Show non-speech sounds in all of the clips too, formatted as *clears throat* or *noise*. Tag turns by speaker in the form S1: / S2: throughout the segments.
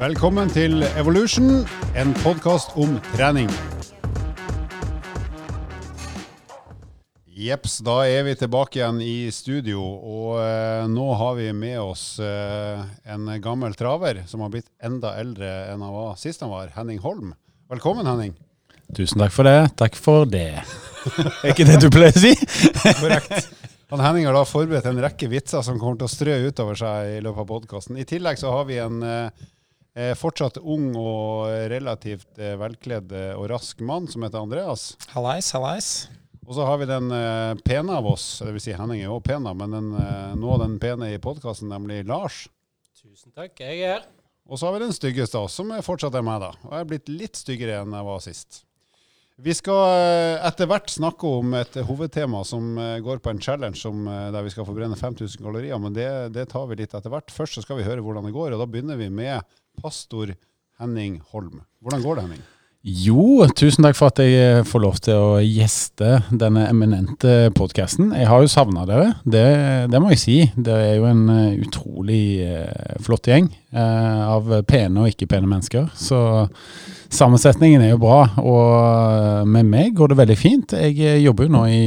S1: Velkommen til Evolution, en podkast om trening. Jepps, da er vi tilbake igjen i studio, og eh, nå har vi med oss eh, en gammel traver som har blitt enda eldre enn han var sist han var, Henning Holm. Velkommen, Henning.
S2: Tusen takk for det. Takk for det. *laughs* er ikke det du pleier å si?
S1: Korrekt. Han Henning har da forberedt en rekke vitser som kommer til å strø utover seg i løpet av podkasten. I tillegg så har vi en eh, eh, fortsatt ung og relativt eh, velkledd eh, og rask mann som heter Andreas.
S3: Hallais, hallais.
S1: Og så har vi den eh, pene av oss, dvs. Si Henning er jo pen, men den, nå den pene i podkasten, nemlig Lars.
S3: Tusen takk, jeg er her.
S1: Og så har vi den styggeste av oss, som er fortsatt er meg, da. Og jeg er blitt litt styggere enn jeg var sist. Vi skal etter hvert snakke om et hovedtema som går på en challenge som, der vi skal forbrenne 5000 kalorier, men det, det tar vi litt etter hvert. Først så skal vi høre hvordan det går, og da begynner vi med pastor Henning Holm. Hvordan går det, Henning?
S2: Jo, tusen takk for at jeg eh, får lov til å gjeste denne eminente podkasten. Jeg har jo savna dere, det, det, må jeg si. Dere er jo en eh, utrolig uh, flott gjeng eh, av pene og ikke pene mennesker. Så sammensetningen er jo bra, og med meg går det veldig fint. Jeg jobber jo nå i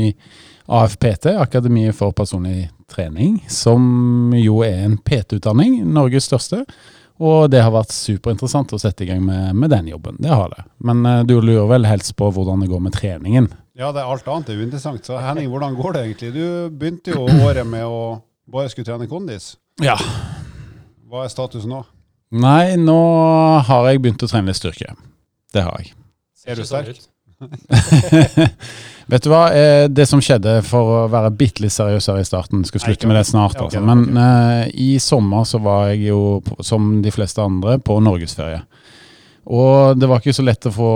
S2: AFPT, Akademiet for personlig trening, som jo er en PT-utdanning, Norges største. Og det har vært superinteressant å sette i gang med, med den jobben. Det har det. Men uh, du lurer vel helst på hvordan det går med treningen?
S1: Ja, det er alt annet er uinteressant. Så Henning, hvordan går det egentlig? Du begynte jo året med å bare skulle trene kondis.
S2: Ja.
S1: Hva er status nå?
S2: Nei, nå har jeg begynt å trene litt styrke. Det har jeg.
S1: Ser du sterk? *laughs*
S2: Vet du hva, eh, det som skjedde, for å være bitte litt seriøs her i starten, skal slutte med det snart, altså. Men uh, i sommer så var jeg jo, som de fleste andre, på norgesferie. Og det var ikke så lett å få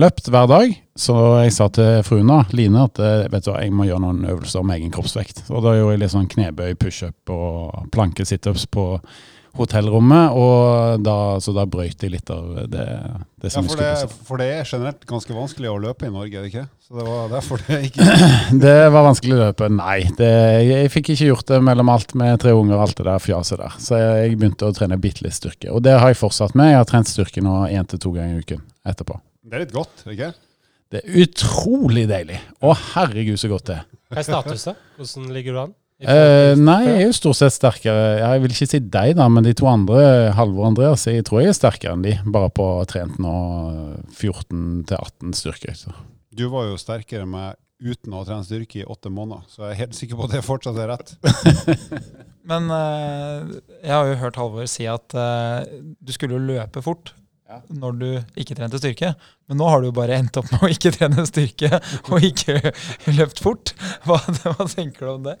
S2: løpt hver dag, så jeg sa til fruen Line at eh, vet du hva, jeg må gjøre noen øvelser med egen kroppsvekt. Og da gjorde jeg litt sånn knebøy, pushup og planke situps på hotellrommet, og da, så da brøyt jeg litt av det, det som
S1: ja, for,
S2: det,
S1: for det er generelt ganske vanskelig å løpe i Norge, er det ikke? Så det var derfor det ikke *clears throat*
S2: Det var vanskelig å løpe, nei. Det, jeg fikk ikke gjort det mellom alt med tre unger og alt det der fjaset der. Så jeg begynte å trene bitte litt styrke. Og det har jeg fortsatt med. Jeg har trent styrke nå én til to ganger i uken etterpå.
S1: Det er litt godt, ikke
S2: Det er utrolig deilig. Å herregud, så godt det er.
S3: Hva er status, da? Hvordan ligger du an?
S2: Uh, nei, jeg er jo stort sett sterkere. Jeg vil ikke si deg, da, men de to andre, Halvor og Andreas, jeg tror jeg er sterkere enn de. Bare på trent nå 14-18 styrkeøkter.
S1: Du var jo sterkere enn meg uten å ha trent styrke i åtte måneder, så jeg er helt sikker på at det fortsatt er rett. *laughs*
S4: men uh, jeg har jo hørt Halvor si at uh, du skulle jo løpe fort. Ja. når du ikke trente styrke. Men nå har du jo bare endt opp med å ikke trene styrke og ikke løpt fort. *laughs* Hva, hva tenker du om det?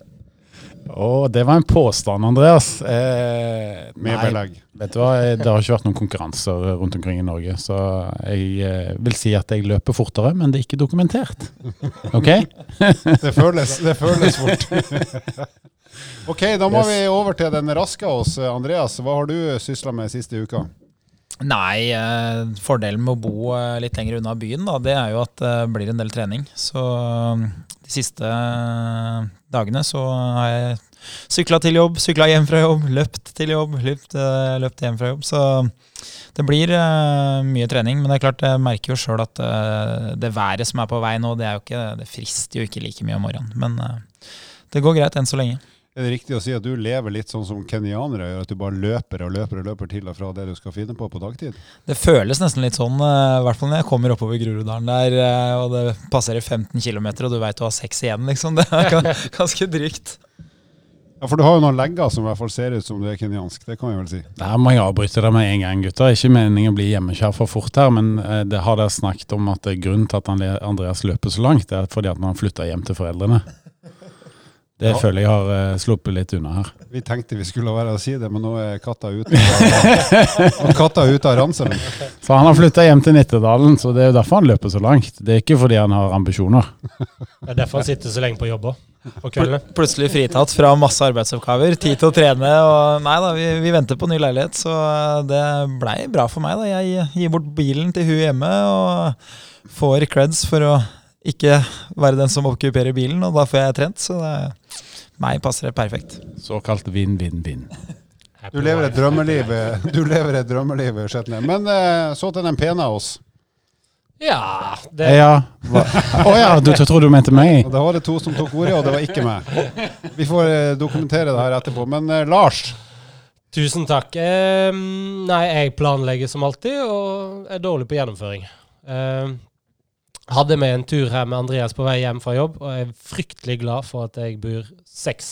S2: Å, det var en påstand, Andreas. Eh,
S1: Med belegg.
S2: Vet du hva, Det har ikke vært noen konkurranser rundt omkring i Norge, så jeg eh, vil si at jeg løper fortere, men det er ikke dokumentert. OK? *laughs*
S1: det, føles, det føles *laughs* fort. ok, da må yes. vi over til den raske av oss. Andreas, hva har du sysla med siste uka?
S4: Nei, eh, fordelen med å bo eh, litt lenger unna byen, da, det er jo at det blir en del trening. Så de siste dagene så har jeg sykla til jobb, sykla hjem fra jobb, løpt til jobb, løpt, eh, løpt hjem fra jobb. Så det blir mye trening. Men det er klart, jeg merker jo sjøl at det været som er på vei nå, det, er jo ikke, det frister jo ikke like mye om morgenen. Men det går greit enn så lenge.
S1: Er det riktig å si at du lever litt sånn som kenyanere gjør, at du bare løper og løper og løper til og fra det du skal finne på på dagtid?
S4: Det føles nesten litt sånn, i hvert fall når jeg kommer oppover Groruddalen der og det passerer 15 km og du veit du har seks igjen, liksom. Det er *laughs* ganske drygt.
S1: Ja, For du har jo noen legger som i hvert fall ser ut som du er kenyansk. Det kan jeg vel si.
S2: Der må jeg avbryte det med en gang, gutter. Ikke meningen å bli hjemmekjær for fort her, men det har dere snakket om at grunnen til at Andreas løper så langt, det er fordi at han flytta hjem til foreldrene. Det ja. føler jeg har uh, sluppet litt unna her.
S1: Vi tenkte vi skulle være å si det, men nå er katta ute av, katta ute av ranselen.
S2: For han har flytta hjem til Nittedalen, så det er jo derfor han løper så langt. Det er ikke fordi han har ambisjoner.
S3: Det er derfor han sitter så lenge på jobb òg.
S4: Plutselig fritatt fra masse arbeidsoppgaver. Tid til å trene. Og nei da, vi, vi venter på ny leilighet, så det blei bra for meg. da. Jeg gir bort bilen til hun hjemme og får creds for å ikke være den som okkuperer bilen, og da får jeg trent. Så det, meg passer det perfekt.
S2: Såkalt vinn-vinn-vinn. *laughs*
S1: Du lever et drømmeliv, eh, du lever et drømmeliv, Skjetne. Men eh, så til den pene av oss.
S3: Ja, det
S2: Ja. *laughs* Å ja, du trodde du mente meg?
S1: Og da var det to som tok ordet, og det var ikke meg. Vi får eh, dokumentere det her etterpå. Men Lars,
S3: Tusen takk. Nei, jeg planlegger som alltid, og er dårlig på gjennomføring. Hadde med en tur her med Andreas på vei hjem fra jobb, og er fryktelig glad for at jeg bor seks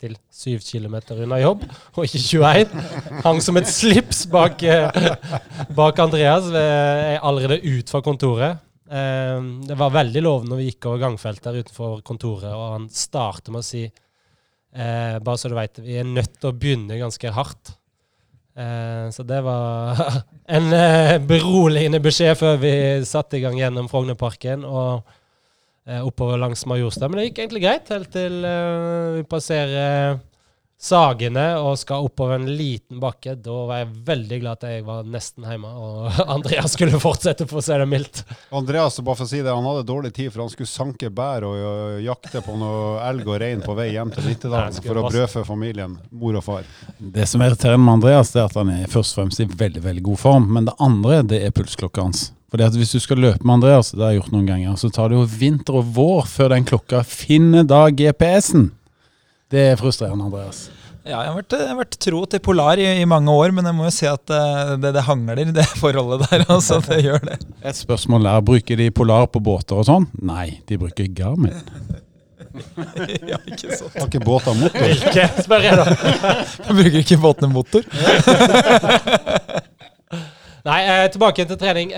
S3: til syv kilometer unna jobb, og ikke 21. Hang som et slips bak, eh, bak Andreas. Jeg er allerede ut fra kontoret. Eh, det var veldig lovende når vi gikk over gangfeltet her utenfor kontoret, og han starter med å si Eh, bare så du vet, vi er nødt til å begynne ganske hardt. Eh, så det var *laughs* en eh, beroligende beskjed før vi satte i gang gjennom Frognerparken og eh, oppover langs Majorstad. Men det gikk egentlig greit, helt til vi passerer Sagene og skal oppover en liten bakke. Da var jeg veldig glad at jeg var nesten hjemme, og *laughs* Andreas skulle fortsette, for å si det mildt.
S1: Andreas, bare for å si det, han hadde dårlig tid, for han skulle sanke bær og jakte på noe elg og rein på vei hjem til Nittedalen for å brødfø familien, mor og far.
S2: Det som er irriterende med Andreas, det er at han er først og fremst i veldig veldig god form. Men det andre det er pulsklokka hans. Fordi at Hvis du skal løpe med Andreas, det har jeg gjort noen ganger, så tar det jo vinter og vår før den klokka finner da GPS-en. Det er frustrerende, Andreas.
S4: Ja, jeg har vært, jeg har vært tro til Polar i, i mange år, men jeg må jo si at eh, det, det hangler, det *laughs* forholdet der. Altså, det gjør det.
S2: Et spørsmål er, Bruker de Polar på båter og sånn? Nei, de bruker Garmin. *laughs*
S4: ja, ikke sant.
S1: Har ikke båter motor.
S3: Hvilke, spør jeg da. *laughs*
S4: Jeg bruker ikke båtene motor.
S3: Nei, eh, tilbake til trening.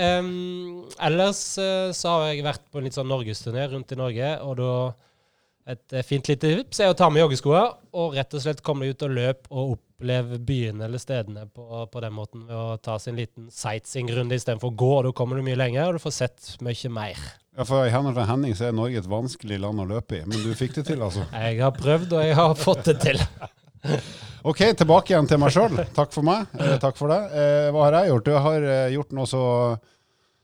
S3: Ellers eh, så har jeg vært på en litt sånn norgesturné rundt i Norge, og da et eh, fint lite tips er å ta med joggeskoa og rett og slett komme deg ut og løpe og oppleve byene eller stedene på, på den måten ved å ta sin en liten sightseeing-runde istedenfor å gå. Da kommer du mye lenger, og du får sett mye mer.
S1: Ja, for I henhold til Henning så er Norge et vanskelig land å løpe i, men du fikk det til, altså. *laughs*
S3: Jeg har prøvd, og jeg har fått det til. *laughs*
S1: Ok, tilbake igjen til meg sjøl. Takk for meg. Eh, takk for det. Eh, hva har jeg gjort? Jeg har eh, gjort noe så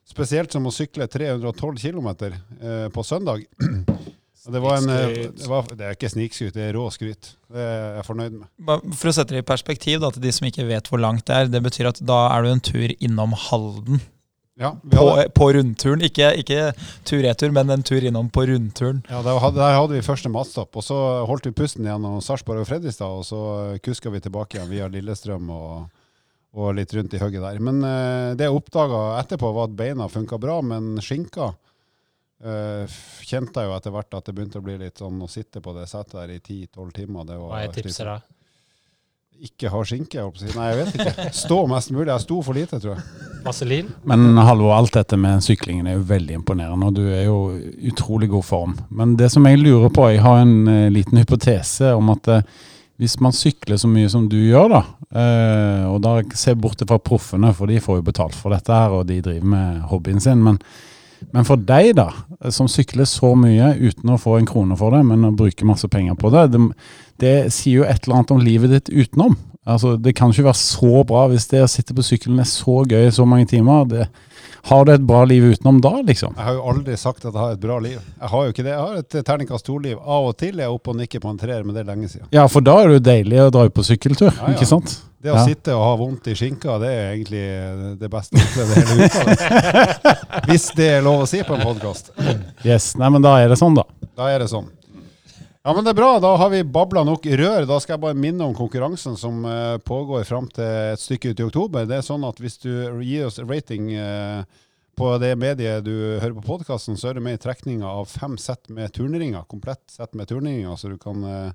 S1: spesielt som å sykle 312 km eh, på søndag. *clears throat* Og Det, var en, eh, det, var, det er ikke snikskryt, det er rå skryt. Det er jeg fornøyd med.
S4: For å sette det i perspektiv da, til de som ikke vet hvor langt det er. Det betyr at da er du en tur innom Halden
S1: Ja, vi
S4: på,
S1: hadde,
S4: på rundturen. Ikke, ikke tur-retur, men en tur innom på rundturen.
S1: ja, der, hadde, der hadde vi første matstopp, og så holdt vi pusten gjennom Sarpsborg og Fredrikstad, og så kuska vi tilbake igjen via Lillestrøm og, og litt rundt i hugget der. Men eh, det jeg oppdaga etterpå, var at beina funka bra, men skinka eh, kjente jeg jo etter hvert at det begynte å bli litt sånn å sitte på det setet der i 10-12 timer. Det var
S3: Hva er tipset da?
S1: Ikke ha skinke, jeg å si. Nei, jeg vet ikke. Stå mest mulig. Jeg sto for lite, tror jeg.
S3: Vaselin?
S2: Men Halvor, alt dette med syklingen er jo veldig imponerende, og du er jo utrolig god form. Men det som jeg lurer på, jeg har en uh, liten hypotese om at uh, hvis man sykler så mye som du gjør, da, eh, og da ser jeg bort fra proffene, for de får jo betalt for dette her, og de driver med hobbyen sin, men, men for deg da, som sykler så mye uten å få en krone for det, men å bruke masse penger på det, det, det sier jo et eller annet om livet ditt utenom. Altså, det kan ikke være så bra hvis det å sitte på sykkelen er så gøy i så mange timer. Det, har du et bra liv utenom da, liksom?
S1: Jeg har jo aldri sagt at jeg har et bra liv. Jeg har jo ikke det. Jeg har et terningkast to-liv. Av og til er jeg oppe og nikker på en treer, men det er lenge siden.
S2: Ja, for da er det jo deilig å dra ut på sykkeltur,
S1: Ja, ja.
S2: ikke sant?
S1: Det å
S2: Ja.
S1: sitte og ha vondt i skinka, det er egentlig det beste jeg oppleve hele uka. Hvis det er lov å si på en podkast.
S2: Yes, nei, men da er det sånn, da.
S1: Da er det sånn. Ja, men det er bra. Da har vi babla nok rør. Da skal jeg bare minne om konkurransen som eh, pågår fram til et stykke ut i oktober. Det er sånn at hvis du gir oss rating eh, på det mediet du hører på podkasten, så er du med i trekninga av fem sett med turnringer. Komplett sett med turnringer, så du kan eh,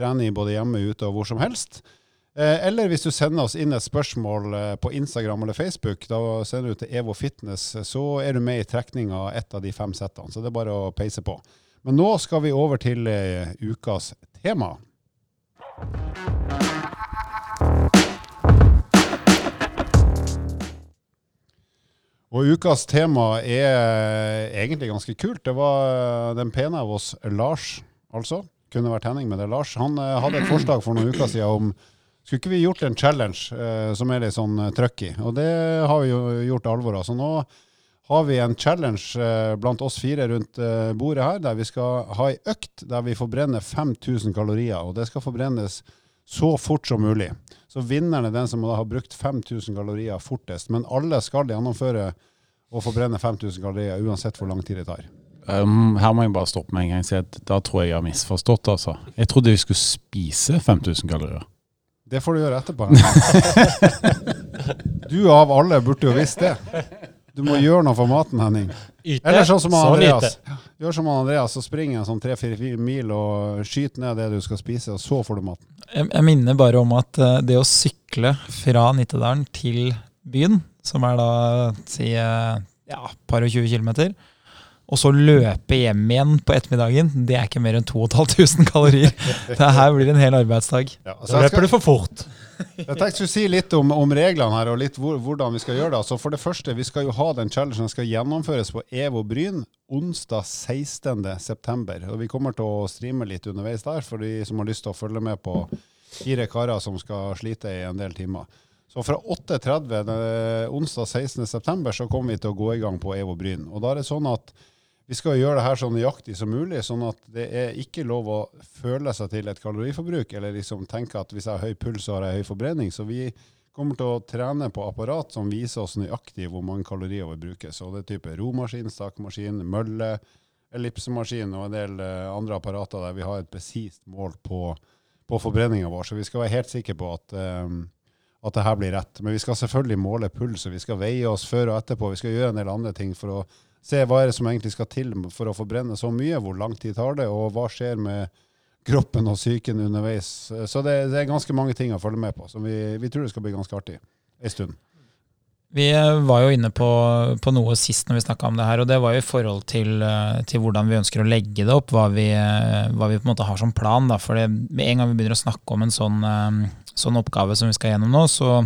S1: trene i både hjemme, ute og hvor som helst. Eh, eller hvis du sender oss inn et spørsmål eh, på Instagram eller Facebook, da sender du til Evo Fitness, så er du med i trekninga av ett av de fem settene. Så det er bare å peise på. Men nå skal vi over til eh, ukas tema. Og ukas tema er eh, egentlig ganske kult. Det var eh, den pene av oss, Lars, altså. Kunne vært Henning, men det er Lars. Han eh, hadde et forslag for noen uker siden om skulle ikke vi gjort en challenge eh, som er litt sånn eh, trøkk? Og det har vi jo gjort alvor av. Så nå har vi en challenge eh, blant oss fire rundt eh, bordet her, der vi skal ha ei økt der vi forbrenner 5000 kalorier. Og det skal forbrennes så fort som mulig. Så vinneren er den som da har brukt 5000 kalorier fortest. Men alle skal gjennomføre og forbrenne 5000 kalorier uansett hvor lang tid det tar.
S2: Um, her må jeg bare stoppe med en gang og si at da tror jeg jeg har misforstått. altså. Jeg trodde vi skulle spise 5000 kalorier.
S1: Det får du gjøre etterpå. Du av alle burde jo visst det. Du må gjøre noe for maten, Henning.
S3: Yte,
S1: Eller sånn som han Andreas. Gjør som han Andreas og spring en sånn tre-fire mil og skyter ned det du skal spise, og så får du maten.
S4: Jeg, jeg minner bare om at eh, det å sykle fra Nittedalen til byen, som er da si eh, ja, par og 20 kilometer, og så løpe hjem igjen på ettermiddagen, det er ikke mer enn 2500 kalorier. *laughs* Det her blir en hel arbeidsdag.
S1: Ja,
S3: Så løper du for fort. *laughs*
S1: Jeg tenkte å si litt om, om reglene her, og litt hvor, hvordan vi skal gjøre det. Altså for det første, vi skal jo ha den challengen skal gjennomføres på EVO Bryn onsdag 16.9. Og vi kommer til å streame litt underveis der, for de som har lyst til å følge med på fire karer som skal slite i en del timer. Så fra 8.30 eh, onsdag 16.9 så kommer vi til å gå i gang på EVO Bryn. Og da er det sånn at vi skal gjøre det her så nøyaktig som mulig, sånn at det er ikke lov å føle seg til et kaloriforbruk, eller liksom tenke at hvis jeg har høy puls, så har jeg høy forbrenning. Så vi kommer til å trene på apparat som viser oss nøyaktig hvor mange kalorier vi bruker. Så det er type romaskin, stakmaskin, mølle, ellipsemaskin og en del eh, andre apparater der vi har et presist mål på, på forbrenninga vår. Så vi skal være helt sikre på at, um, at det her blir rett. Men vi skal selvfølgelig måle puls, og vi skal veie oss før og etterpå. Vi skal gjøre en del andre ting for å se hva er det som egentlig skal til for å forbrenne så mye, hvor lang tid tar det, og hva skjer med kroppen og psyken underveis. Så det, det er ganske mange ting å følge med på, som vi, vi tror det skal bli ganske artig en stund.
S4: Vi eh, var jo inne på, på noe sist når vi snakka om det her, og det var jo i forhold til, eh, til hvordan vi ønsker å legge det opp, hva vi, eh, hva vi på en måte har som plan. Da. For med en gang vi begynner å snakke om en sånn, sånn oppgave som vi skal gjennom nå, så,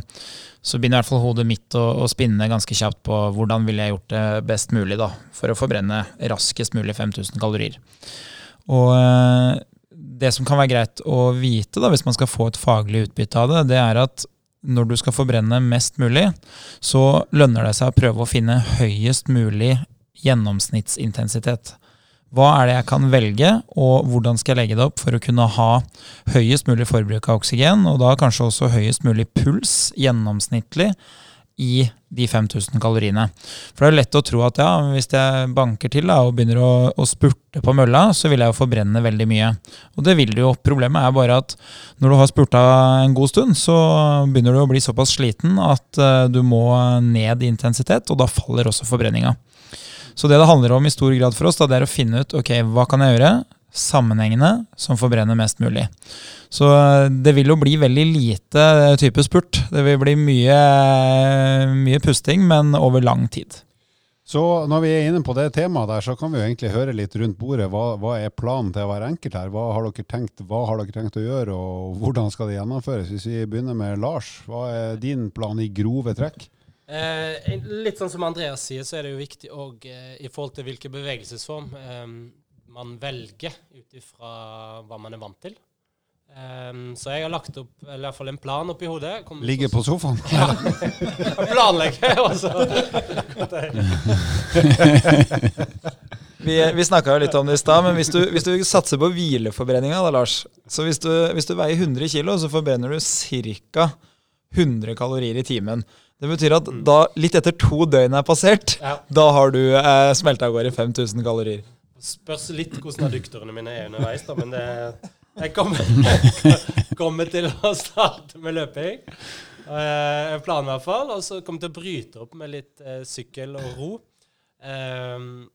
S4: så begynner i hvert fall hodet mitt å, å spinne ganske kjapt på hvordan ville jeg gjort det best mulig da, for å forbrenne raskest mulig 5000 kalorier. Og eh, det som kan være greit å vite da, hvis man skal få et faglig utbytte av det, det er at når du skal forbrenne mest mulig, så lønner det seg å prøve å finne høyest mulig gjennomsnittsintensitet. Hva er det jeg kan velge, og hvordan skal jeg legge det opp for å kunne ha høyest mulig forbruk av oksygen, og da kanskje også høyest mulig puls gjennomsnittlig i de 5000 kaloriene. For det er jo lett å tro at ja, hvis jeg banker til da, og begynner å, å spurte på mølla, så vil jeg jo forbrenne veldig mye. Og det vil du jo. Problemet er bare at når du har spurta en god stund, så begynner du å bli såpass sliten at uh, du må ned i intensitet, og da faller også forbrenninga. Så det det handler om i stor grad for oss, da, det er å finne ut ok, hva kan jeg gjøre sammenhengende som forbrenner mest mulig. Så det vil jo bli veldig lite type spurt. Det vil bli mye, mye pusting, men over lang tid.
S1: Så når vi er inne på det temaet der, så kan vi jo egentlig høre litt rundt bordet. Hva, hva er planen til hver enkelt her? Hva har, dere tenkt, hva har dere tenkt å gjøre, og hvordan skal det gjennomføres? Hvis vi begynner med Lars, hva er din plan i grove trekk?
S3: Eh, litt sånn som Andreas sier, så er det jo viktig òg eh, i forhold til hvilken bevegelsesform eh, man velger ut ifra hva man er vant til. Eh, så jeg har lagt opp eller i hvert fall en plan oppi hodet.
S1: Ligge på sofaen? *laughs*
S3: Ja. *laughs* Planlegge, altså. *laughs*
S4: Vi, vi snakka litt om det i stad, men hvis du, hvis du satser på hvileforbrenninga, da, Lars Så hvis du, hvis du veier 100 kg, så forbrenner du ca. 100 kalorier i timen. Det betyr at da, litt etter to døgn er passert,
S3: Ja.
S4: da har du eh, smelta av gårde 5000 kalorier.
S3: Spørs litt hvordan adduktorene mine er underveis, da, men det, jeg kommer, kommer til å starte med løping. Jeg planen i hvert fall. Og så kommer jeg til å bryte opp med litt eh, sykkel og ro. Ehm,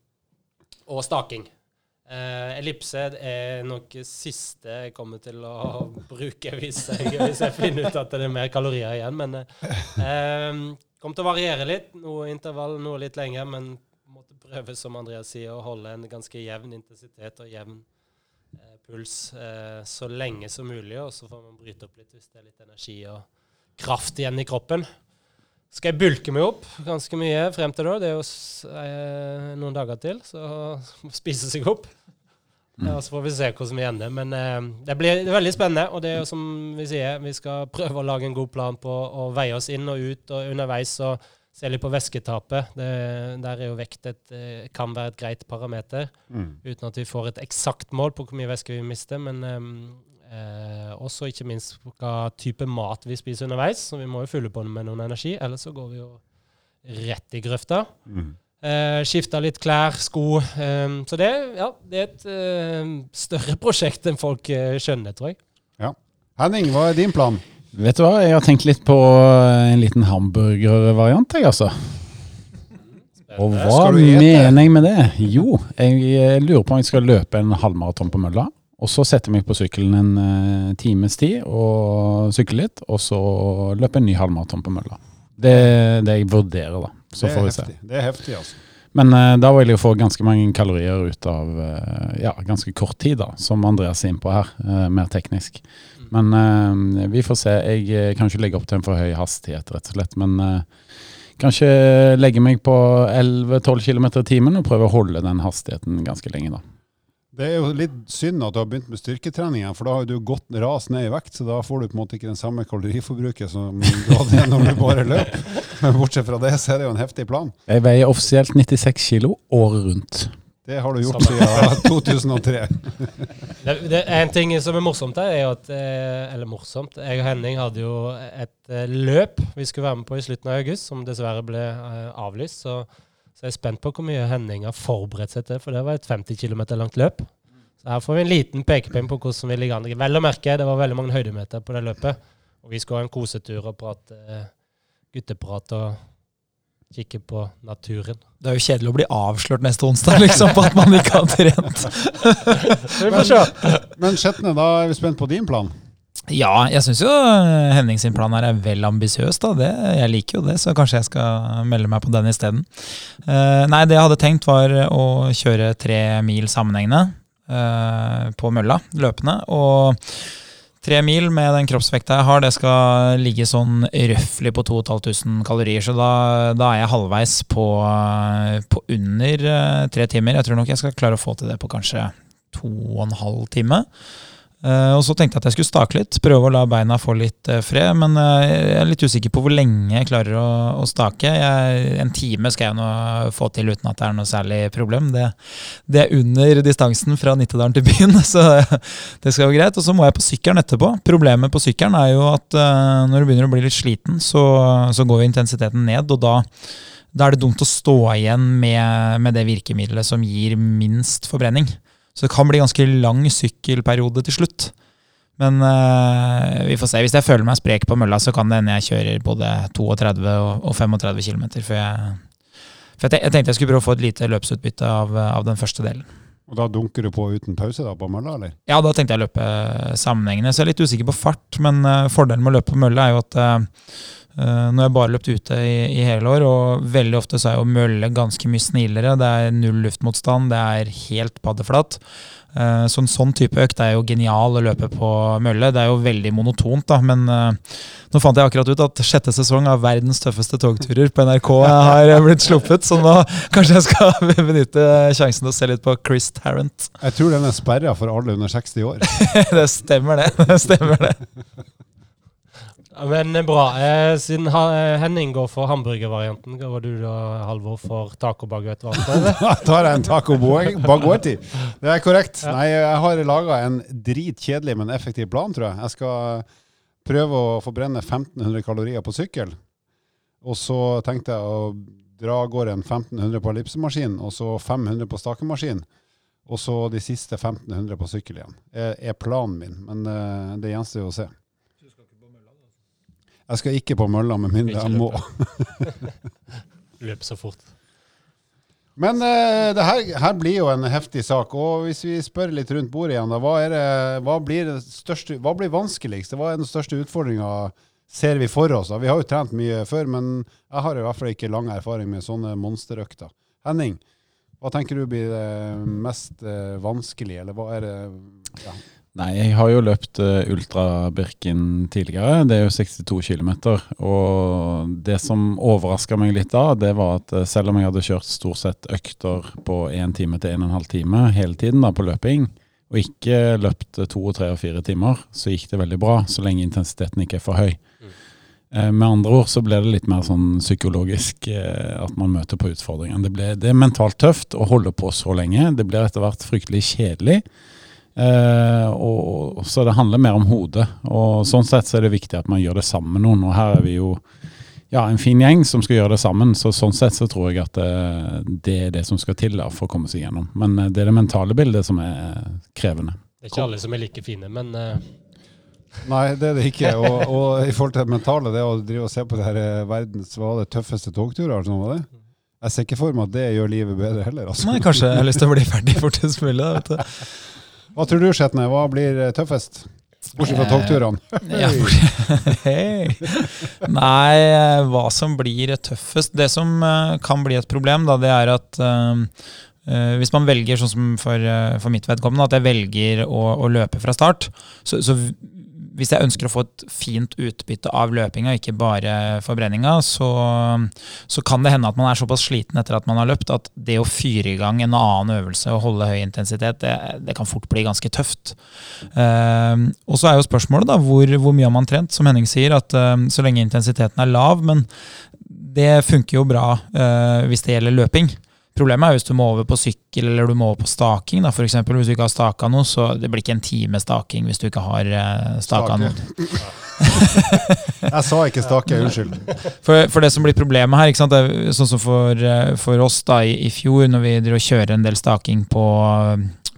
S3: og staking. Eh, ellipse er nok siste jeg kommer til å bruke hvis jeg, hvis jeg finner ut at det er mer kalorier igjen. Men eh, kommer til å variere litt. Noe intervall, noe litt lenger. Men måtte prøve, som Andreas sier, å holde en ganske jevn intensitet og jevn eh, puls eh, så lenge som mulig. Og så får man bryte opp litt hvis det er litt energi og kraft igjen i kroppen. Skal jeg bulke meg opp ganske mye frem til da? Det er jo eh, noen dager til, så *laughs* spise seg opp. Ja, så får vi se hvordan vi ender. Men eh, det blir veldig spennende. Og det er jo som vi sier, vi skal prøve å lage en god plan på å veie oss inn og ut og underveis og se litt på væsketapet. Det, der er jo vekt et, eh, kan være et greit parameter,
S1: Mm.
S3: uten at vi får et eksakt mål på hvor mye væske vi mister. Men eh, Eh, og så ikke minst hva type mat vi spiser underveis. Så vi må jo fylle på med noen energi, ellers så går vi jo rett i grøfta.
S1: Mm.
S3: Eh, Skifta litt klær, sko. Eh, så det, ja, det er et eh, større prosjekt enn folk eh, skjønner, tror jeg. Ja.
S1: Henning, hva er din plan?
S2: Vet du hva, jeg har tenkt litt på en liten hamburgervariant, jeg, altså. Og hva mener jeg med det? Jo, jeg eh, lurer på om jeg skal løpe en halvmaraton på mølla. Og så setter jeg meg på sykkelen en eh, times tid og sykler litt. Og så løpe en ny halvmaraton på mølla. Det er det jeg vurderer, da. Så får vi se.
S1: Det er heftig, altså.
S2: Men uh, da vil jeg få ganske mange kalorier ut av uh, ja, ganske kort tid, da, som Andreas er innpå her. uh, mer teknisk. Men eh, vi får se. Jeg kan ikke legge opp til en for høy hastighet, rett og slett. Men kanskje legge meg på 11-12 km i timen og prøve å holde den hastigheten ganske lenge, da.
S1: Det er jo litt synd at du har begynt med styrketrening, for da har du gått ras ned i vekt, så da får du på en måte ikke den samme kaloriforbruket som *laughs* du hadde når du bare løp. Men bortsett fra det, så er det jo en heftig plan.
S2: Jeg veier offisielt 96 kilo året rundt.
S1: Det har du gjort siden 2003.
S3: Det, *laughs* det En ting som er morsomt her, er at eh, Eller morsomt. Jeg og Henning hadde jo et eh, løp vi skulle være med på i slutten av august, som dessverre ble eh, avlyst. Så, så jeg er spent på hvor mye Henning har forberedt seg til, for det var et 50 km langt løp. Så her får vi en liten pekepinn på hvordan vi ligger an. Vel å merke, det var veldig mange høydemeter på det løpet. Og vi skal ha en kosetur og prate eh, gutteprat og kikke på naturen.
S4: Det er jo kjedelig å bli avslørt neste onsdag liksom, på at man ikke har trent. *laughs*
S3: men, får se.
S1: Men Skjetne, da er vi spent på din plan.
S4: Ja, jeg syns jo eh, Henning sin plan her er vel ambisiøs. da. Det, jeg liker jo det, så kanskje jeg skal melde meg på den isteden. Uh, nei, det jeg hadde tenkt var å kjøre tre mil sammenhengende uh, på mølla, løpende. Og tre mil med den kroppsvekta jeg har, det skal ligge sånn røftlig på 2500 kalorier. Så da, da er jeg halvveis på, eh, på under eh, tre timer. Jeg tror nok jeg skal klare å få til det på kanskje to og en halv time. Eh, og så tenkte jeg at jeg skulle stake litt, prøve å la beina få litt uh, fred. Men uh, jeg er litt usikker på hvor lenge jeg klarer å, å stake. Jeg, en time skal jeg nå få til uten at det er noe særlig problem. Det, det er under distansen fra Nittedalen til byen, *laughs* så det skal gå greit. Og så må jeg på sykkelen etterpå. Problemet på sykkelen er jo at når du begynner å bli litt sliten, så, så går intensiteten ned, og da da er det dumt å stå igjen med, med det virkemidlet som gir minst forbrenning. Så det kan bli ganske lang sykkelperiode til slutt. Men uh, vi får se. Hvis jeg føler meg sprek på mølla, så kan det hende jeg kjører både 32 og, og 35 km For, jeg For jeg, jeg tenkte jeg skulle prøve å få et lite løpsutbytte av, av den første delen.
S1: Og da dunker du på uten pause da, på mølla, eller?
S4: Ja, da tenkte jeg å løpe sammenhengende. Så jeg er litt usikker på fart, men uh, fordelen med å løpe på mølla er jo at eh, eh, nå har jeg bare løpt ute i, i hele år, og veldig ofte så er jo mølle ganske mye snillere. Det er null luftmotstand, det er helt paddeflatt. Eh, Så en sånn type økt er jo genial å løpe på mølle. Det er jo veldig monotont, da, men eh, nå fant jeg akkurat ut at sjette sesong av verdens tøffeste togturer på NRK *laughs* har blitt sluppet, så nå kanskje jeg skal *laughs* benytte sjansen til å se litt på Chris Tarrant.
S1: Jeg tror den er sperra for alle under 60 år. *laughs*
S4: det stemmer, det. det stemmer det.
S3: Ja, Men eh, bra. Eh, siden eh, Henning går for hamburgervarianten, går du da, Halvor, for tacobaguett-varianten? *laughs*
S1: Da tar jeg en taco baguetti. Det er korrekt. Nei, jeg har laga en dritkjedelig, men effektiv plan, tror jeg. Jeg skal prøve å forbrenne 1500 kalorier på sykkel. Og så tenkte jeg å dra av gårde en 1500 på ellipsemaskin, og så 500 på stakemaskin. Og så de siste 1500 på sykkel igjen. Er, er planen min, men eh, det gjenstår jo å se. Jeg skal ikke på mølla med mindre jeg må. *laughs*
S3: Løpe så fort.
S1: Men uh, det her, her blir jo en heftig sak. Og hvis vi spør litt rundt bordet igjen, da, hva, det, hva, blir største, hva blir vanskeligst? Hva er den største utfordringa ser vi for oss? Da? Vi har jo trent mye før, men jeg har i hvert fall ikke lang erfaring med sånne monsterøkter. Henning, hva tenker du blir det mest uh, vanskelig, eller hva er det ja.
S2: Nei, jeg har jo løpt uh, Ultra Birken tidligere. Det er jo 62 km. Og det som overraska meg litt da, det var at eh, selv om jeg hadde kjørt stort sett økter på 1 time til 1 12 time hele tiden da på løping, og ikke løpt eh, to, tre og fire timer, så gikk det veldig bra, så lenge intensiteten ikke er for høy. Eh, Med andre ord så ble det litt mer sånn psykologisk eh, at man møter på utfordringene. Det, ble, det er mentalt tøft å holde på så lenge. Det blir etter hvert fryktelig kjedelig. Eh, og så det handler mer om hodet. Og sånn sett så er det viktig at man gjør det sammen med noen. Og her er vi jo ja, en fin gjeng som skal gjøre det sammen. Så sånn sett så tror jeg at det, det er det som skal til da, for å komme seg gjennom. Men eh, det er det mentale bildet som er krevende.
S3: Det er ikke alle som er like fine, men uh...
S1: Nei, det er det ikke. *laughs* Og, og i forhold til det mentale, det å drive og se på det her eh, verdens hva var det, tøffeste togturer, eller sånn var det? Jeg ser ikke for meg at det gjør livet bedre heller. Altså.
S4: Nei, kanskje jeg har lyst til å bli ferdig fortest mulig. da, vet du. *laughs*
S1: Hva tror du, Skjetne? Hva blir eh, tøffest? Bortsett fra
S4: Eh,
S1: togturene.
S4: hey. *laughs* *laughs* Nei, eh, hva som blir tøffest Det som kan bli et problem, da, det er at eh, hvis man velger, sånn som for, uh, for mitt vedkommende, at jeg velger å, å løpe fra start, så, så hvis jeg ønsker å få et fint utbytte av løpinga, ikke bare forbrenninga, så, så kan det hende at man er såpass sliten etter at man har løpt, at det å fyre i gang en annen øvelse og holde høy intensitet, det, det kan fort bli ganske tøft. Uh, og så er jo spørsmålet da, hvor, hvor mye har man trent? Som Henning sier, at uh, så lenge intensiteten er lav, men det funker jo bra uh, hvis det gjelder løping. Problemet er hvis du må over på sykkel eller du må over på staking. Da, for eksempel, hvis du ikke har staka noe, så det blir ikke en time staking hvis du ikke har uh, staka noe. *laughs*
S1: Jeg sa ikke stake, unnskyld.
S4: For, for det som blir problemet her, ikke sant, er sånn som for, eh, for oss da i, i fjor, når vi kjører en del staking på,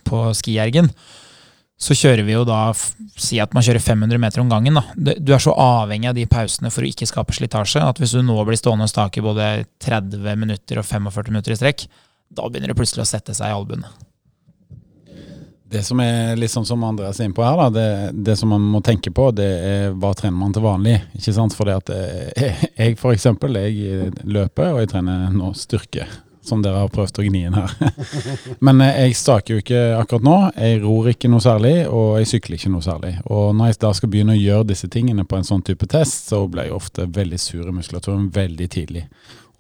S4: på skiergen, så kjører vi jo da Si at man kjører 500 meter om gangen. da. Du er så avhengig av de pausene for å ikke skape slitasje at hvis du nå blir stående og stake både 30 minutter og 45 minutter i strekk, da begynner det plutselig å sette seg i albuene.
S2: Det som er litt sånn som Andreas er inne på her, da, det, det som man må tenke på, det er hva trener man til vanlig. Ikke sant? For jeg, *laughs* jeg for eksempel, jeg løper, og jeg trener nå styrke. Som dere har prøvd å gni inn her. *laughs* Men eh, jeg staker jo ikke akkurat nå. Jeg ror ikke noe særlig, og jeg sykler ikke noe særlig. Og når jeg da skal begynne å gjøre disse tingene på en sånn type test, så blir jeg ofte veldig sur i muskulaturen veldig tidlig.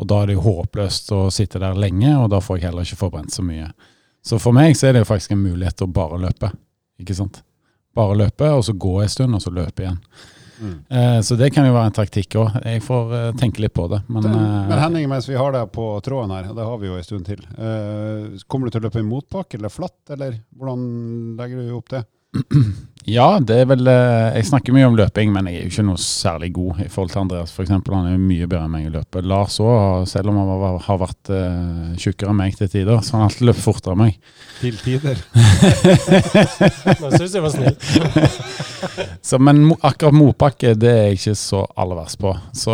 S2: Og da er det jo håpløst å sitte der lenge, og da får jeg heller ikke forbrent så mye. Så for meg så er det jo faktisk en mulighet til å bare løpe. Ikke sant? Bare løpe, og så gå en stund, og så løpe igjen.
S1: Mm.
S2: Eh, så det kan jo være en taktikk òg. Jeg får eh, tenke litt på det. Men,
S1: Men,
S2: eh,
S1: Henning, mens vi har deg på tråden her, og det har vi jo en stund til, kommer du til å løpe i motbakke eller flatt, eller hvordan legger du opp det? *clears throat*
S2: ja, det er vel eh, Jeg snakker mye om løping, men jeg er jo ikke noe særlig god i forhold til Andreas. For eksempel, han er jo mye bedre enn meg i løpet. Lars òg, selv om han har vært uh, tjukkere enn meg til tider, så han har alltid løpt fortere enn meg.
S1: Til tider. *laughs*
S3: nå syns jeg var snill. *laughs*
S2: Så, men akkurat motbakke det er jeg ikke så aller verst på. Så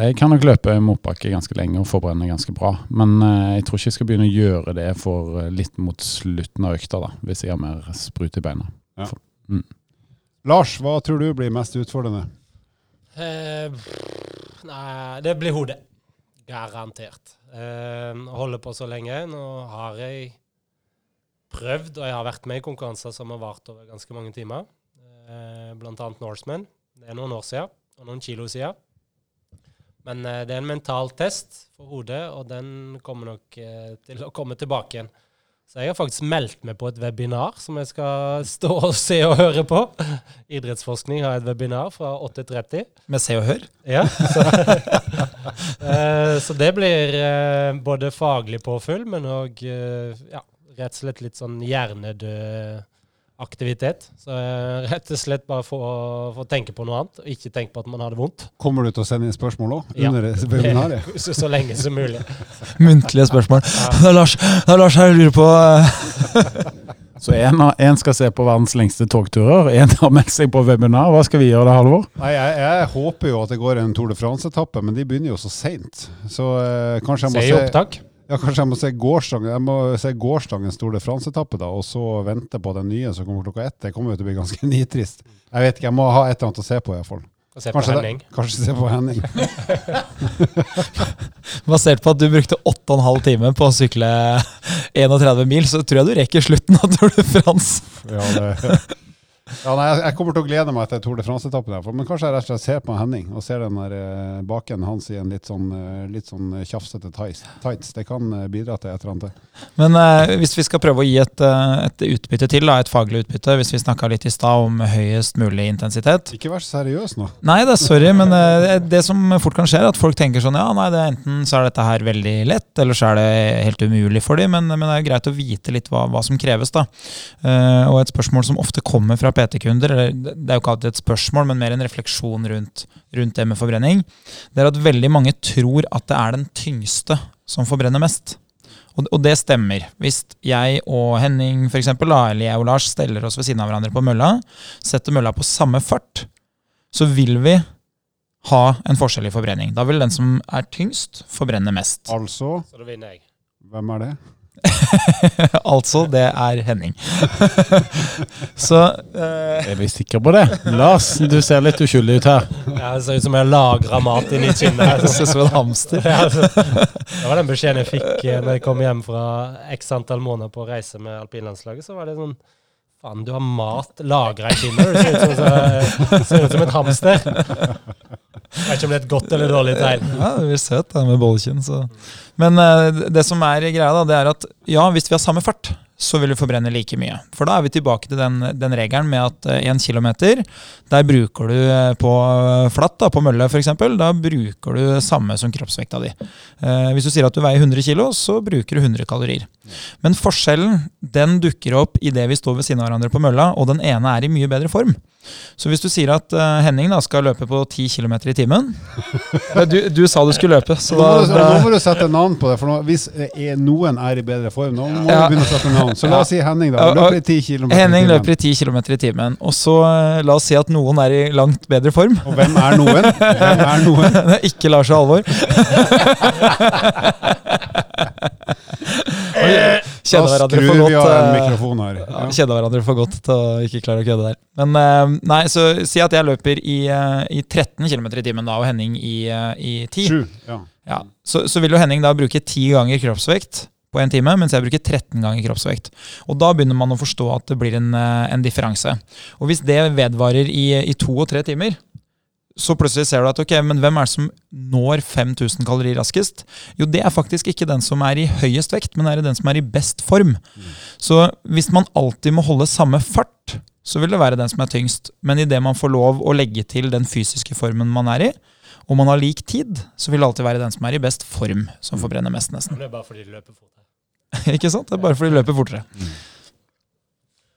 S2: jeg kan nok løpe motbakke ganske lenge og forbrenne ganske bra. Men eh, jeg tror ikke jeg skal begynne å gjøre det for eh, litt mot slutten av økta, da, hvis jeg har mer sprut i beina.
S1: Lars, hva tror du blir mest utfordrende?
S3: Eh, nei, det blir hodet. Garantert. Eh, holder på så lenge. Nå har jeg prøvd, og jeg har vært med i konkurranser som har vart over ganske mange timer. Eh, blant annet Norseman. Det er noen år siden, og noen kilo siden. Men eh, det er en mental test for hodet, og den kommer nok eh, til å komme tilbake igjen. Så jeg har faktisk meldt meg på et webinar som jeg skal *laughs* stå og se og høre på. Idrettsforskning har et webinar fra 8.30.
S4: Med Se og Hør.
S3: Ja, *laughs* så, Eh, så det blir eh, både faglig påfyll, men òg ja, rett og slett litt sånn hjernedød aktivitet. Så rett og slett bare få, få tenke på noe annet, og ikke tenke på at man har det vondt.
S1: Kommer du til å sende inn spørsmål òg?
S3: Ja. *laughs* Så, så lenge som mulig. *laughs*
S4: Muntlige spørsmål. Det er *laughs* Lars, det er Lars her, jeg lurer på eh,
S2: Så én skal se på verdens lengste togturer, én har meldt seg på webinar. Hva skal vi gjøre da, Halvor?
S1: Nei, jeg, jeg håper jo at det går en Tour de France-etappe, men de begynner jo så seint. Så eh, kanskje jeg må
S3: Se i
S1: se
S3: opptak.
S1: Ja, kanskje jeg må se gårsdagen, jeg må se gårsdagens Tour de France-etappe, da, og så vente på den nye som kommer klokka ett. Det kommer jo til å bli ganske *laughs* nitrist. Jeg vet ikke, jeg må ha et eller annet å se på, iallfall.
S3: Se på
S1: Kanskje,
S3: Henning.
S1: det- kanskje se på Henning. *laughs*
S4: Basert på at du brukte 8,5 timer på å sykle *laughs* 31 mil, så tror jeg du rekker slutten av Tour de France.
S1: Ja, det, ja, nei, jeg, kommer til å glede meg til Tour de France-etappen, men kanskje jeg rett og slett ser på Henning og ser den der eh, baken hans i en litt sånn, eh, litt sånn tjafsete tights. Det kan eh, bidra til et eller annet.
S4: Men eh, hvis vi skal prøve å gi et, eh, et utbytte til, da, et faglig utbytte, hvis vi snakka litt i stad om høyest mulig intensitet
S1: Ikke vær så seriøs nå.
S4: Nei, det er sorry, men eh, det som fort kan skje, er at folk tenker sånn Ja, nei, det er enten så er dette her veldig lett, eller så er det helt umulig for dem, men, men det er greit å vite litt hva, hva som kreves, da. Eh, og et spørsmål som ofte kommer fra PT-kunder, det det er jo ikke alltid et spørsmål, men mer en refleksjon rundt, rundt det med forbrenning, det er at veldig mange tror at det er den tyngste som forbrenner mest. Og, og det stemmer. Hvis jeg og Henning for eksempel, eller jeg og Lars steller oss ved siden av hverandre på mølla, setter mølla på samme fart, så vil vi ha en forskjell i forbrenning. Da vil den som er tyngst, forbrenne mest.
S1: Altså,
S3: Så da vinner jeg.
S1: hvem er det? *laughs*
S4: altså, det er Henning. *laughs* så uh,
S2: Er vi sikre på det? Lars, du ser litt uskyldig ut her.
S3: Ja, det ser ut som jeg har lagra mat inni kinnet. *laughs*
S4: det ser ut som en hamster.
S3: Ja, altså, det var den beskjeden jeg fikk eh, når jeg kom hjem fra x antall måneder på reise med alpinlandslaget. Så var det sånn Faen, du har mat lagra i kinnet. Du ser ut som, så, ser ut som en hamster. Jeg vet ikke om det er et godt eller dårlig tegn.
S4: Ja, det blir søt med. Så. Men eh, det som er greia, da, det er at ja, hvis vi har samme fart, så vil vi forbrenne like mye. For da er vi tilbake til den, den regelen med at én kilometer, der bruker du eh, på flatt, da, på mølle f.eks., da bruker du samme som kroppsvekta di. Eh, hvis du sier at du veier 100 kg, så bruker du 100 kalorier. Men forskjellen den dukker opp idet vi står ved siden av hverandre på mølla, og den ene er i mye bedre form. Så hvis du sier at uh, Henning da skal løpe på 10 km i timen *laughs* du, du sa du skulle løpe, så
S1: Nå må, du, nå må du sette navn på det, for nå, hvis er, noen er i bedre form, nå må
S4: Ja.
S1: du begynne å sette navn. Så la oss si Henning, da. Løper i 10 km.
S4: Henning løper i 10 km i timen. Og så eh, la oss si at noen er i langt bedre form.
S1: Og hvem er noen? Hvem er noen? *laughs*
S4: Det er ikke Lars og Halvor. *laughs* Kjenner hverandre for godt. eh. Ja,
S1: Ja.
S4: kjenner hverandre for godt til å ikke klare å kødde der. Men eh, nei, så si at jeg løper i, eh, i 13 km i timen da, og Henning i, i 10.
S1: 7, Ja.
S4: Ja, så, så vil jo Henning da bruke 10 ganger kroppsvekt på en time, mens jeg bruker 13 ganger kroppsvekt. Og da begynner man å forstå at det blir en, en differanse. Og hvis det vedvarer i, i to og tre timer, så plutselig ser du at ok, men hvem er det som når 5000 kalorier raskest? Jo, det er faktisk ikke den som er i høyest vekt, men er den som er i best form. Så hvis man alltid må holde samme fart, så vil det være den som er tyngst. Men idet man får lov å legge til den fysiske formen man er i, og man har lik tid, så vil det alltid være den som er i best form, som forbrenner mest, nesten.
S3: Det er bare fordi de løper fortere. *laughs*
S4: ikke sant? Det er bare fordi de løper fortere.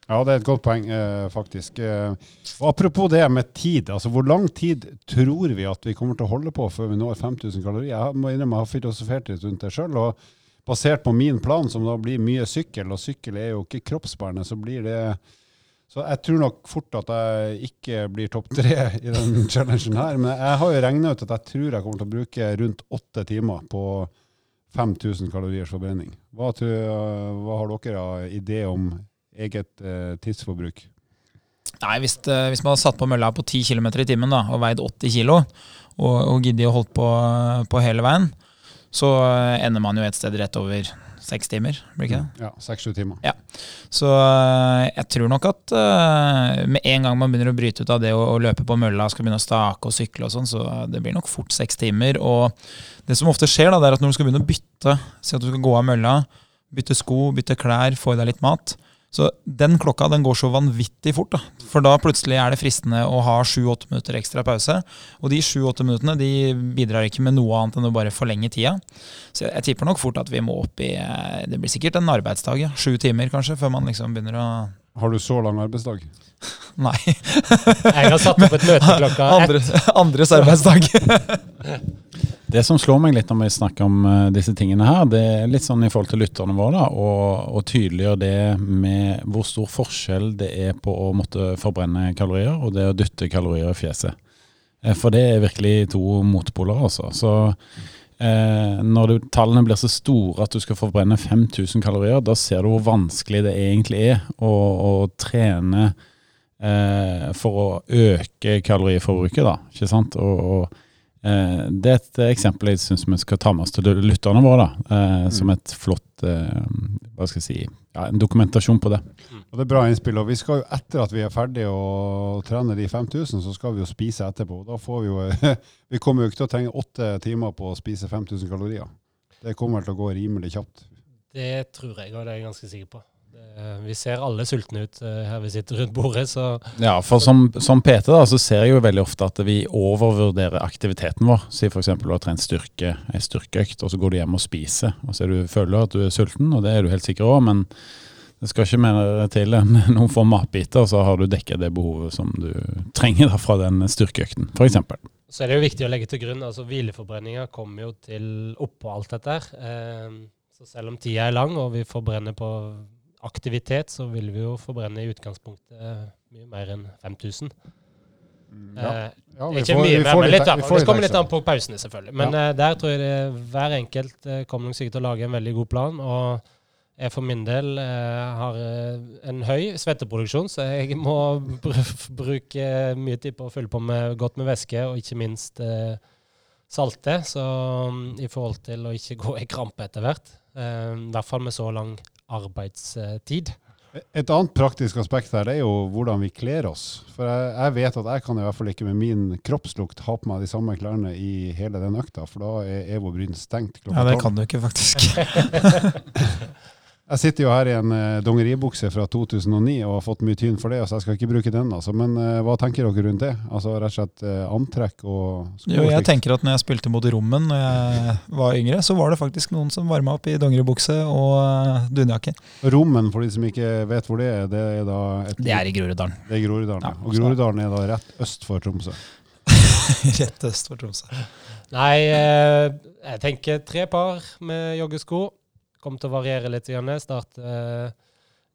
S1: Ja, det er et godt poeng, eh, faktisk. Eh, og apropos det med tid. altså Hvor lang tid tror vi at vi kommer til å holde på før vi når 5000 kalorier? Jeg må innrømme jeg har filosofert litt rundt det sjøl. Og basert på min plan, som da blir mye sykkel, og sykkel er jo ikke kroppsbærende, så blir det Så jeg tror nok fort at jeg ikke blir topp tre i den *laughs* challengen her. Men jeg har jo regna ut at jeg tror jeg kommer til å bruke rundt åtte timer på 5000 kaloriers forbrenning. Hva, tror, hva har dere av idé om eget eh, tidsforbruk?
S4: Nei, hvis, det, hvis man hadde satt på mølla på 10 km i timen da, og veid 80 kg, og, og giddet å holdt på, på hele veien, så eh, ender man jo et sted rett over seks timer, blir ikke det?
S1: Ja, seks-sju timer. Ja.
S4: Så eh, jeg tror nok at eh, med en gang man begynner å bryte ut av det å, å løpe på mølla, skal begynne å stake og sykle og sånn, så det blir nok fort seks timer. Og det som ofte skjer, da, det er at når du skal begynne å bytte, si at du skal gå av mølla, bytte sko, bytte klær, få i deg litt mat, så den klokka den går så vanvittig fort. da. For da plutselig er det fristende å ha sju-åtte minutter ekstra pause. Og de sju-åtte minuttene de bidrar ikke med noe annet enn å bare forlenge tida. Så jeg, jeg tipper nok fort at vi må opp i eh, Det blir sikkert en arbeidsdag, ja. Sju timer kanskje, før man liksom begynner å
S1: Har du så lang arbeidsdag? *laughs*
S4: Nei.
S3: Jeg har satt opp et møte klokka *laughs* ett.
S4: Andre, andres arbeidsdag. *laughs*
S2: Det som slår meg litt når vi snakker om eh, disse tingene her, det er litt sånn i forhold til lytterne våre, og, og tydeliggjør det med hvor stor forskjell det er på å måtte forbrenne kalorier og det å dytte kalorier i fjeset. Eh, For det er virkelig to motpoler, altså. Så eh, når du, tallene blir så store at du skal forbrenne 5000 kalorier, da ser du hvor vanskelig det egentlig er å, å trene eh, for å øke kaloriforbruket, da. Ikke sant? Og, og det er et eksempel jeg syns vi skal ta med oss til lytterne våre, da, eh, som et flott eh, hva skal jeg si, ja, en dokumentasjon på det.
S1: Og Det er bra innspill. og vi skal jo Etter at vi er ferdige å trene de 5000, så skal vi jo spise etterpå. Da får Vi jo, *laughs* vi kommer jo ikke til å trenge åtte timer på å spise 5000 kalorier. Det kommer til å gå rimelig kjapt.
S3: Det tror jeg, og det er jeg ganske sikker på. Vi ser alle sultne ut eh, her vi sitter rundt bordet, så
S2: Ja, for som, som PT da, så ser jeg jo veldig ofte at vi overvurderer aktiviteten vår. Si f.eks. du har trent styrke, ei styrkeøkt, og så går du hjem og spiser. Og så du, føler du at du er sulten, og det er du helt sikker òg, men Det skal ikke mer til enn *laughs* noen få matbiter, så har du dekket det behovet som du trenger da fra den styrkeøkten, f.eks.
S3: Så er det jo viktig å legge til grunn altså hvileforbrenninga kommer jo til oppå alt dette her. Eh, så selv om tida er lang og vi forbrenner på aktivitet, så vil vi jo forbrenne i utgangspunktet mye mer enn 5000.
S1: Ja.
S3: Eh,
S1: Ja, vi
S3: ikke
S1: får-
S3: mye
S1: vi
S3: mer, men
S1: litt-
S3: litt.
S1: vi får
S3: Det kommer
S1: litt
S3: an på pausene, selvfølgelig. Men ja. der tror jeg det, hver enkelt eh, kommer nok sikkert til å lage en veldig god plan. Og jeg for min del eh, har eh, en høy svetteproduksjon, så jeg *laughs* må br bruke mye tid på å fylle på med godt med væske, og ikke minst eh, salte. Så um, i forhold til å ikke gå i krampe etter hvert. Eh, I hvert fall med så lang arbeidstid.
S1: Et annet praktisk aspekt her det er jo hvordan vi kler oss. For jeg, jeg vet at jeg kan i hvert fall ikke med min kroppslukt ha på meg de samme klærne i hele den økta, for da er Evo Bryn stengt klokka
S4: Ja, det kan du ikke, faktisk. *laughs* *laughs*
S1: Jeg sitter jo her i en uh, dongeribukse fra 2009 og har fått mye tyn for det, så jeg skal ikke bruke den. Altså. Men uh, hva tenker dere rundt det? Altså Rett og slett uh, antrekk og sko?
S4: Jo, jeg tenker at når jeg spilte mot Rommen når jeg var yngre, så var det faktisk noen som varma opp i dongeribukse og uh, dunjakke.
S1: Rommen, for de som ikke vet hvor det er, det er da et,
S4: Det er i Groruddalen.
S1: det er Groruddalen.
S4: Ja.
S1: Og Groruddalen er da rett øst for Tromsø. *laughs*
S4: Rett øst for Tromsø.
S3: Nei, jeg tenker tre par med joggesko. Kommer til å variere litt. Igjen. Starte eh,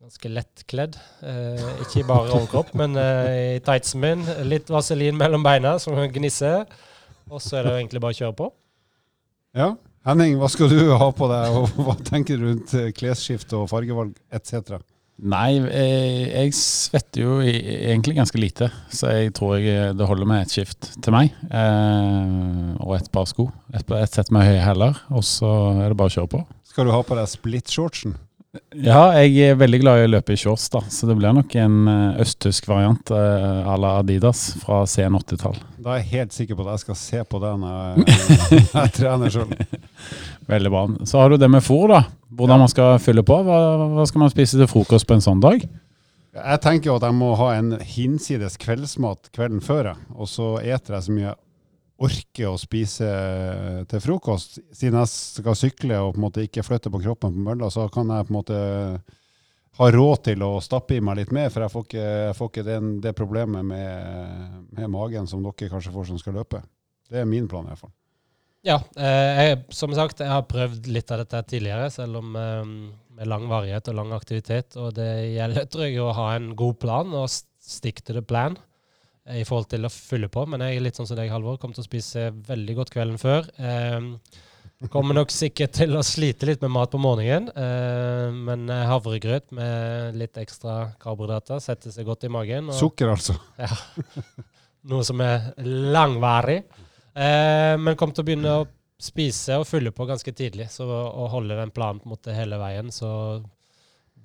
S3: ganske lettkledd. Eh, ikke bare overkropp, men eh, i tightsen min. Litt vaselin mellom beina som gnisser. Og så er det jo egentlig bare å kjøre på.
S1: Ja. Henning, hva skal du ha på deg, og hva tenker du rundt eh, klesskift og fargevalg etc.?
S2: Nei, jeg, jeg svetter jo egentlig ganske lite, så jeg tror jeg, det holder med et skift til meg. Eh, og et par sko. Et, et sett med høye hæler, og så er det bare å kjøre på.
S1: Skal du ha på deg split-shortsen?
S2: Ja, jeg er veldig glad i å løpe i shorts, da, så det blir nok en eh, østtysk variant eh, à la Adidas fra sen 80-tall.
S1: Da er jeg helt sikker på at jeg skal se på det når jeg, jeg trener sjøl.
S2: Veldig bra. Så har du det med fôr, da. Hvordan man skal fylle på. Hva, hva skal man spise til frokost på en sånn dag?
S1: Jeg tenker jo at jeg må ha en hinsides kveldsmat kvelden før, jeg. og så eter jeg så mye orker å spise til frokost. Siden jeg skal sykle og på en måte ikke flytte på kroppen på mølla, så kan jeg på en måte ha råd til å stappe i meg litt mer, for jeg får ikke, jeg får ikke den, det problemet med, med magen som dere kanskje får som skal løpe. Det er min plan i hvert fall.
S3: Ja, eh, jeg, som sagt, jeg har prøvd litt av dette tidligere, selv om eh, med lang varighet og lang aktivitet. Og det gjelder tror jeg, å ha en god plan og stick to the plan eh, i forhold til å fylle på. Men jeg er litt sånn som deg, Halvor. Kommer til å spise veldig godt kvelden før. Eh, kommer nok sikkert til å slite litt med mat på morgenen, eh, men havregrøt med litt ekstra karbohydrater setter seg godt i magen. og-
S1: Sukker, altså. *laughs* Ja.
S3: noe som er langvarig. Eh, men kom til å begynne å spise og fylle på ganske tidlig. Så å holde den planen på en måte hele veien, så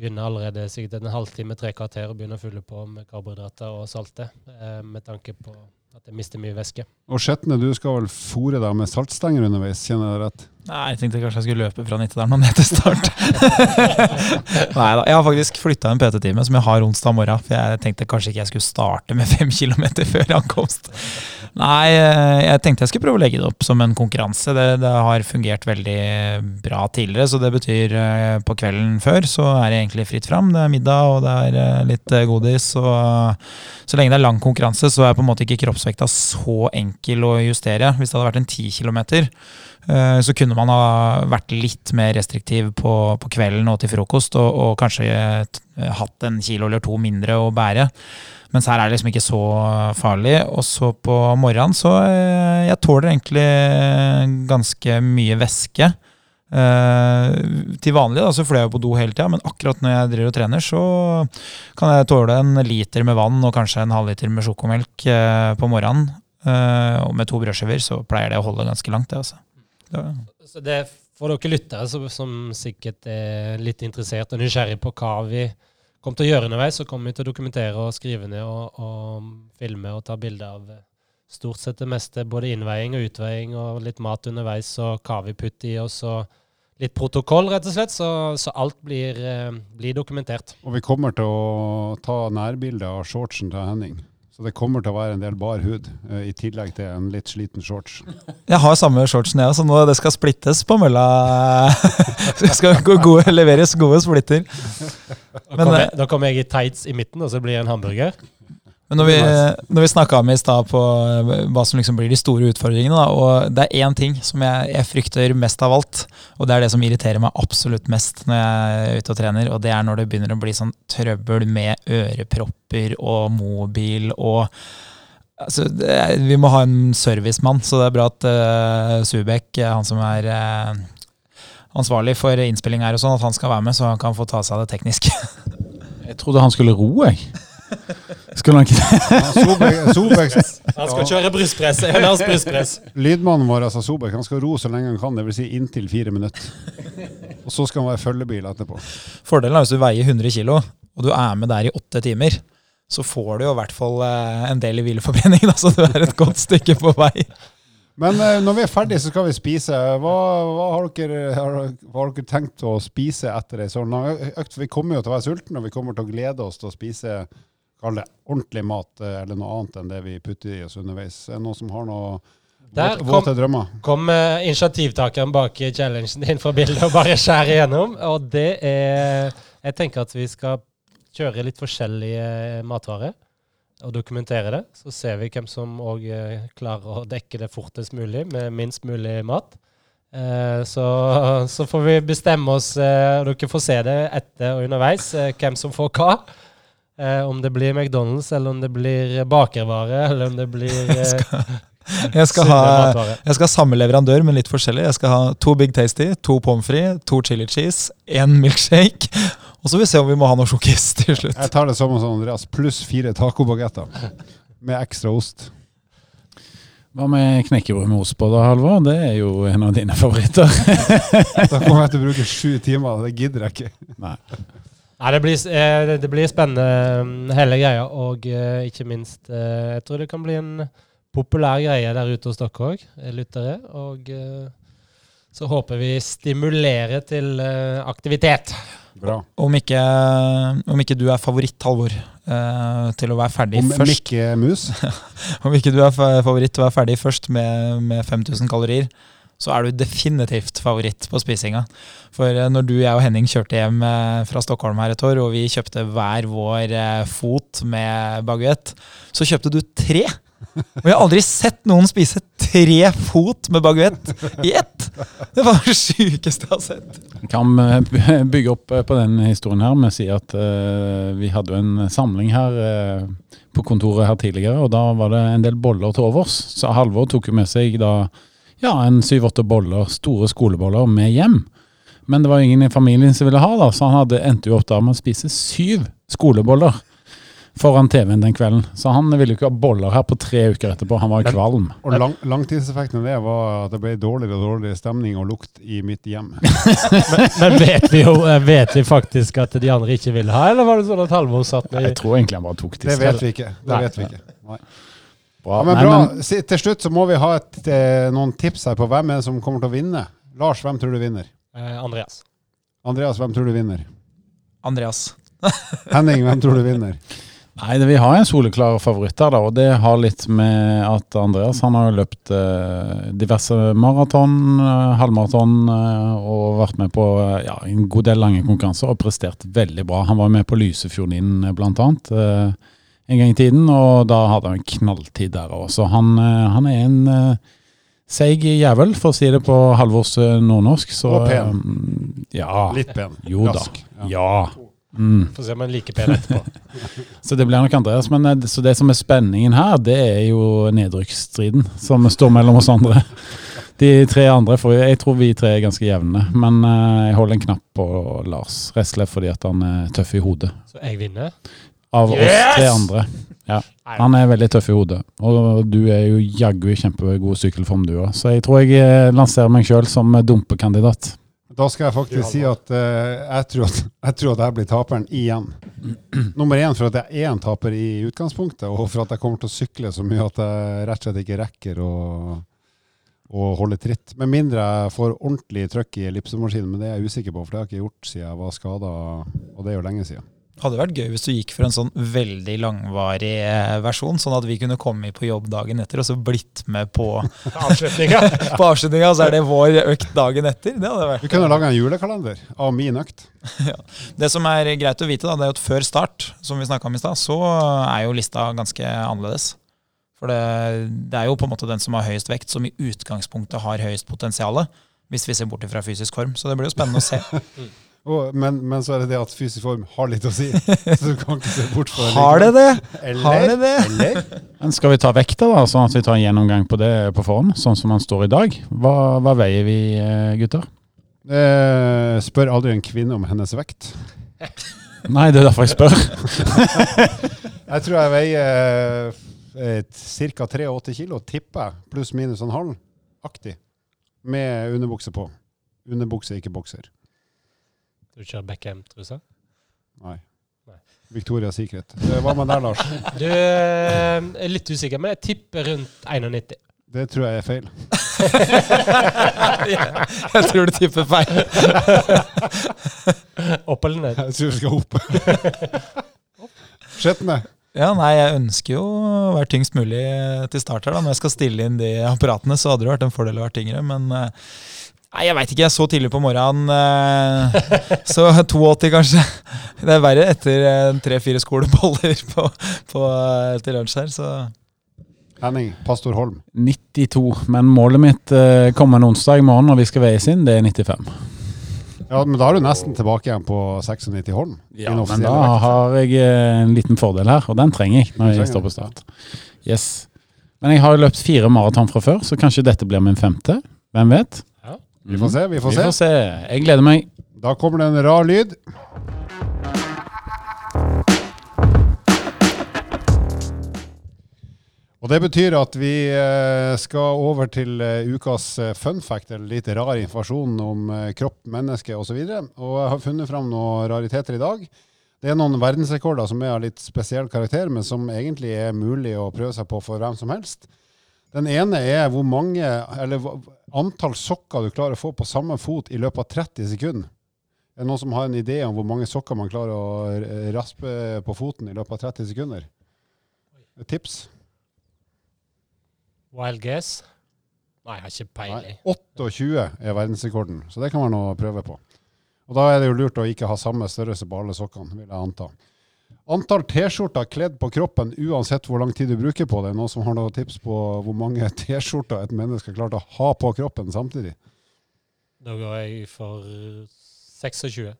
S3: begynner allerede sikkert en halvtime, tre kvarter og begynner å fylle på med karbohydrater og salte. Eh, med tanke på at jeg mister mye væske.
S1: Og Skjetne, du skal vel fòre deg med saltstenger underveis, kjenner jeg det rett?
S4: Nei, jeg tenkte kanskje jeg skulle løpe fra Nittedalen og ned til start. *laughs* Nei da. Jeg har faktisk flytta en PT-time som jeg har onsdag morgen. For jeg tenkte kanskje ikke jeg skulle starte med fem kilometer før ankomst. Nei, eh, jeg tenkte jeg skulle prøve å legge det opp som en konkurranse. Det, det har fungert veldig bra tidligere, så det betyr eh, på kvelden før så er det egentlig fritt fram. Det er middag og det er eh, litt eh, godis. Og så lenge det er lang konkurranse, så er på en måte ikke kroppsvekta så enkel å justere. Hvis det hadde vært en 10 kilometer, Eh, så kunne man ha vært litt mer restriktiv på, på kvelden og til frokost, og, og kanskje eh, hatt en kilo eller to mindre å bære. Mens her er det liksom ikke så farlig. Og så på morgenen så eh, Jeg tåler egentlig ganske mye væske. Eh, til vanlig da, så fløy jeg på do hele tida, men akkurat når jeg driver og trener, så kan jeg tåle en liter med vann og kanskje en halvliter med sjokomelk eh, på morgenen. Eh, og med to brødskiver så pleier det å holde ganske langt, det. Altså. Det,
S3: Så det er for dere lyttere som, som sikkert er litt interessert og nysgjerrig på hva vi kommer til å gjøre underveis, så kommer vi til å dokumentere og skrive ned og, og filme og ta bilder av stort sett det meste. Både innveiing og utveiing og litt mat underveis og hva vi putter i oss. og litt protokoll, rett og slett, så, så alt blir, eh, blir dokumentert.
S1: Og vi kommer til å ta nærbilde av shortsen til Henning. Så det kommer til å være en del bar hud, eh, i tillegg til en litt sliten shorts.
S4: Jeg har samme shortsen, jeg, så nå det skal splittes på mølla. *laughs* Det skal gå gode, leveres gode splitter.
S3: Da kommer
S4: eh,
S3: jeg, da kommer jeg i tights i midten, og så blir det en hamburger.
S4: Men når vi, når vi snakka om i stad på eh, hva som liksom blir de store utfordringene, da, og det er én ting som jeg, jeg frykter mest av alt, og det er det som irriterer meg absolutt mest når jeg er ute og trener, og det er når det begynner å bli sånn trøbbel med ørepropper og mobil og altså, det Vi må ha en servicemann, så det er bra at uh, Subek, eh, han som er uh, ansvarlig for innspilling her, og sånn, at han skal være med, så han kan få ta seg av det tekniske. *laughs*
S2: Jeg trodde han skulle ro, jeg. Skulle han ikke det?
S1: Ja, Solberg, Solberg, *laughs*
S3: Han skal kjøre brystpress. En hans brystpress.
S1: lydmannen vår, altså Solberg, han skal ro så lenge han kan, dvs. Si inntil fire minutter. Og så skal han være følgebil etterpå.
S4: Fordelen er hvis du veier 100 kg, og du er med der i åtte timer, så får du jo i hvert fall eh, en del i hvileforbrenning, da, så du er et godt stykke på vei.
S1: Men eh, når vi er ferdige, så skal vi spise. Hva, hva, har, dere, har, hva har dere tenkt å spise etter ei sånn økt? Vi kommer jo til å være sultne, og vi kommer til å glede oss til å spise kall det ordentlig mat, eh, eller noe annet enn det vi putter i oss underveis. Er det noen som har noe
S3: Der
S1: våte, drømmer?
S3: Kom eh, initiativtakeren bak i challengen din fra bildet og bare skjærer igjennom. Og det er Jeg tenker at vi skal kjøre litt forskjellige matvarer og dokumentere det. Så ser vi hvem som òg klarer å dekke det fortest mulig med minst mulig mat. Eh, så, så får vi bestemme oss, eh, og dere får se det etter og underveis, eh, hvem som får hva. Eh, om det blir McDonald's, eller om det blir bakervare, eller om det blir *laughs* eh,
S4: Jeg skal,
S3: sunne
S4: ha, jeg skal ha samme leverandør, men litt forskjellig. Jeg skal ha to Big Tasty, to pommes frites, to chili cheese, én milkshake. *laughs* Og så vil vi se om vi må ha noe sjokkis til slutt.
S1: Jeg tar det samme som Andreas, pluss fire tacobagetter med ekstra ost.
S2: Hva med knekkebrød med ost på, da, Halvor? Det er jo en av dine favoritter. *laughs*
S1: Da kommer jeg til å bruke sju timer, det gidder jeg ikke.
S2: Nei.
S3: Nei, det blir, eh, det- blir spennende mm, hele greia, og eh, ikke minst eh, Jeg tror det kan bli en populær greie der ute hos dere òg, lyttere. Og så håper vi stimulerer til aktivitet.
S1: Bra.
S4: Om ikke, om ikke du er favoritt, Halvor, eh, til å være ferdig
S1: Om
S4: først
S1: Mikke Mus. *laughs*
S4: Om ikke du er favoritt til å være ferdig først med, med 5000 kalorier, så er du definitivt favoritt på spisinga. For eh, når du, jeg og Henning kjørte hjem eh, fra Stockholm her et år, og vi kjøpte hver vår eh, fot med baguett, så kjøpte du tre. Og jeg har aldri sett noen spise tre fot med baguett i ett! Det var det sjukeste jeg har sett.
S2: Kan eh, bygge opp på den historien her med å si at uh, vi hadde jo en samling her uh, på kontoret her tidligere, og da var det en del boller til overs. Så Halvor tok jo med seg da ja, en syv-åtte boller, store skoleboller, med hjem. Men det var ingen i familien som ville ha, da, så han hadde, endte jo opp da med å spise syv skoleboller foran TV-en den kvelden. Så han ville ikke ha boller her på tre uker etterpå. Han var jo kvalm.
S1: Og lang, langtidseffekten av det var at det ble dårligere og dårligere stemning og lukt i mitt hjem. *laughs*
S3: Men, men vet, vi jo, eh, vet vi faktisk at de andre ikke ville ha, eller var det sånn at Halvor satt med
S2: Jeg tror egentlig han bare tok
S1: Det vet vi ikke. Det
S3: Nei.
S1: vet vi ikke. Nei.
S2: Bra.
S1: Ja, men
S2: Nei,
S1: bra.
S2: men-
S1: Til slutt så må vi ha et, eh, noen tips her på hvem er det som kommer til å vinne. Lars, hvem tror du vinner?
S3: eh, Andreas?
S1: Andreas, hvem tror du vinner?
S4: Andreas. *laughs*
S1: Henning, hvem tror du vinner?
S2: Nei, det, Vi har en soleklar favoritt her, da, og det har litt med at Andreas han har jo løpt eh, diverse maraton, eh, halvmaraton eh, og vært med på eh, ja, en god del lange konkurranser og prestert veldig bra. Han var med på Lysefjordinen inn blant annet eh, en gang i tiden, og da hadde han en knalltid der òg. Så han, eh, han er en uh, seig jævel, for å si det på Halvors eh, nordnorsk. Så,
S1: Og pen.
S2: eh, ja.
S1: Litt pen.
S2: Jo da.
S1: Rask.
S2: Ja. Mm.
S3: Får se om han er like pen etterpå. *laughs*
S2: Så det blir nok Andreas. Men så det som er spenningen her, det er jo nedrykksstriden som står mellom oss andre. De tre andre, for jeg tror vi tre er ganske jevne. Men jeg holder en knapp på Lars, rett og slett fordi at han er tøff i hodet.
S3: Så jeg vinner.
S2: Av oss tre andre. Ja, Han er veldig tøff i hodet. Og du er jo jaggu i kjempegod sykkelform, du òg. Så jeg tror jeg eh, lanserer meg sjøl som dumpekandidat.
S1: Da skal jeg faktisk si at uh, jeg, tror at *laughs* jeg tror at jeg blir taperen igjen. *clears throat* Nummer én for at jeg er en taper i utgangspunktet, og for at jeg kommer til å sykle så mye at jeg rett og slett ikke rekker å, å holde tritt. Med mindre jeg får ordentlig trøkk i ellipsemaskinen, men det er jeg usikker på, for det har jeg ikke gjort siden jeg var skada, og det er jo lenge siden.
S4: Hadde vært gøy hvis du gikk for en sånn veldig langvarig eh, versjon, sånn at vi kunne komme på jobb dagen etter og så blitt med på,
S3: Avslutninga. *laughs*
S4: på avslutninga, *laughs* så er det vår økt dagen etter. Det hadde vært
S1: Vi kunne laga en julekalender av min økt. *laughs*
S4: Det som er greit å vite, da, det er at før start, som vi snakka om i stad, så er jo lista ganske annerledes. For det, det er jo på en måte den som har høyest vekt, som i utgangspunktet har høyest potensial. Hvis vi ser bort fra fysisk form. Så det blir jo spennende å se.
S1: Og, men, men så er det det at fysisk form har litt å si. *laughs* Så du kan ikke se bort fra
S4: Har det det?
S1: Eller,
S4: Har det det?
S1: eller
S2: Men skal vi ta vekta, da, sånn at vi tar en gjennomgang på det på forhånd, sånn som den står i dag? Hva, hva veier vi, eh, gutter?
S1: eh, Spør aldri en kvinne om hennes vekt.
S2: Nei, det er derfor jeg spør. *laughs*
S1: Jeg tror jeg veier eh, ca. 83 kilo, tipper jeg. Pluss minus en halv. Aktig. Med underbukse på. Underbukse, ikke bokser.
S3: Du kjører Beckham-truse?
S1: Nei.
S3: Nei.
S1: Victoria's Secret. Hva med der, Lars? *laughs*
S3: Du eh, er litt usikker, men jeg tipper rundt 91.
S1: Det tror jeg er feil.
S4: Jeg tror du tipper feil. *laughs*
S3: Opp eller ned?
S1: Jeg tror du skal opp. *laughs* Skjetne.
S4: Ja, nei, jeg ønsker jo å være tyngst mulig til start her. da. Når jeg skal stille inn de apparatene, så hadde det vært en fordel å være tyngre. Men eh, nei, jeg veit ikke. Så tidlig på morgenen. eh, Så *laughs* 82, kanskje. Det er verre etter eh, tre-fire skoleboller på, på, eh, til lunsj her, så
S1: Henning Pastor Holm.
S2: 92. Men målet mitt kommer en onsdag i morgen når vi skal veies inn, det er 95.
S1: Ja, men da er du nesten tilbake igjen på 96 Holm.
S2: Ja, men da
S1: vekt.
S2: har jeg en liten fordel her, og den trenger jeg når jeg står på start. Yes. Men jeg har løpt fire maraton fra før, så kanskje dette blir min femte. Hvem vet?
S1: Vi får se, vi får
S2: Vi
S1: se.
S2: får se. Jeg gleder meg.
S1: Da kommer det en rar lyd. Og Det betyr at vi eh, skal over til eh, ukas eh, fun fact, eller litt rar informasjon om kropp, menneske osv. Jeg har funnet fram noen rariteter i dag. Det er noen verdensrekorder som er av litt spesiell karakter, men som egentlig er mulig å prøve seg på for hvem som helst. Den ene er hvor mange, eller antall sokker du klarer å få på samme fot i løpet av 30 sekunder. Er det noen som har en idé om hvor mange sokker man klarer å eh, raspe på foten i løpet av 30 sekunder? Et tips?
S3: Wild guess? Nei, jeg har ikke peiling.
S1: 28 er verdensrekorden, så det kan være noe å prøve på. Og Da er det jo lurt å ikke ha samme størrelse på alle sokkene, vil jeg anta. Antall T-skjorter kledd på kroppen uansett hvor lang tid du bruker på det. Noen som har noen tips på hvor mange *laughs* T-skjorter et menneske har klart å ha på kroppen samtidig?
S3: Da går jeg for 26.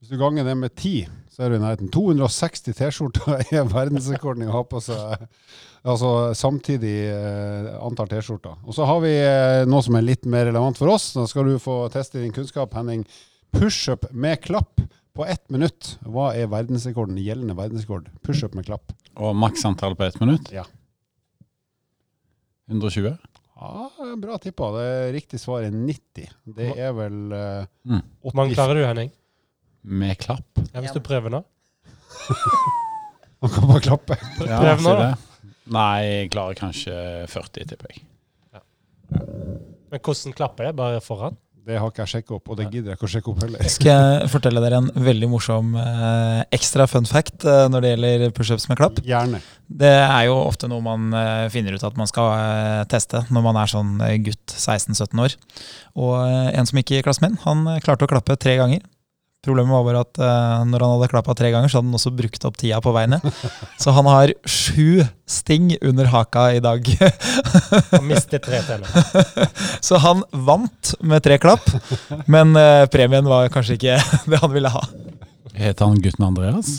S1: Hvis du ganger det med 10, så er du i nærheten. 260 T-skjorter *laughs* er verdensrekorden i å ha på seg altså samtidig eh, antall T-skjorter. Og så har vi eh, noe som er litt mer relevant for oss. Da skal du få teste din kunnskap, Henning. Pushup med klapp på ett minutt. Hva er verdensrekorden? Gjeldende verdensrekord. Pushup med klapp.
S2: Og maksantall på ett minutt?
S1: Ja.
S2: 120?
S1: Ja, Bra tippa. Det riktige svaret er 90. Det er vel uh,
S2: Mm.
S3: Hvor mange klarer du, Henning?
S2: Med klapp?
S3: Ja, hvis du prøver nå. *laughs*
S1: Man kan bare klappe.
S2: Ja,
S3: Prøv nå, da.
S2: Nei, jeg klarer kanskje 40, tipper jeg.
S3: Men hvordan klapper det? Bare foran?
S1: Det har ikke jeg sjekka opp, og det gidder jeg ikke å sjekke opp heller.
S4: skal jeg fortelle dere en veldig morsom eh, ekstra fun fact eh, når det gjelder pushups med klapp.
S1: Gjerne.
S4: Det er jo ofte noe man eh, finner ut at man skal eh, teste når man er sånn eh, gutt 16-17 år. Og eh, en som gikk i klassen min, han klarte å klappe tre ganger. Problemet var bare at uh, når han hadde klappa tre ganger, så hadde han også brukt opp tida på vei ned. Så han har sju sting under haka i dag. *laughs*
S3: han mistet tre teller. *laughs*
S4: Så han vant med tre klapp, men uh, premien var kanskje ikke *laughs* det han ville ha.
S2: Heter han gutten Andreas?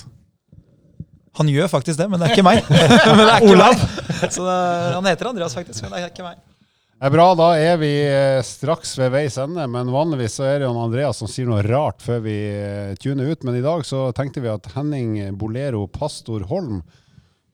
S4: Han gjør faktisk det, men det er ikke meg. men det er ikke Olav. Så det, han heter Andreas, faktisk, men det er ikke meg.
S1: Det er bra, da er vi eh, straks ved veis ende. Men vanligvis så er det jo Andreas som sier noe rart før vi eh, tuner ut. Men i dag så tenkte vi at Henning Bolero Pastor Holm,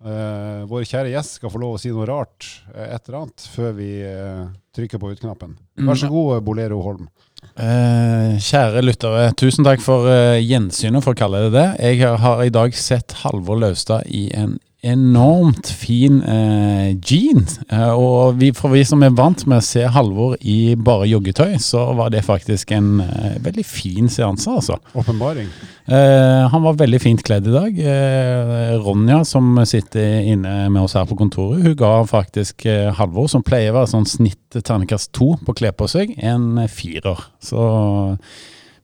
S1: uh, vår kjære gjest, skal få lov å si noe rart, et eller annet, før vi uh, trykker på utknappen. Vær så god, Bolero Holm.
S2: Uh, kjære lyttere, tusen takk for gjensynet, for å kalle det det. Jeg har, har i dag sett Halvor Laustad i en enormt fin eh, jean. Eh, og vi, for vi som er vant med å se Halvor i bare joggetøy, så var det faktisk en eh, veldig fin seanse, altså.
S1: Åpenbaring.
S2: Eh, han var veldig fint kledd i dag. Eh, Ronja, som sitter inne med oss her på kontoret, hun ga faktisk eh, Halvor, som pleier å være sånn snitt terningkast to på å kle på seg, en firer. Så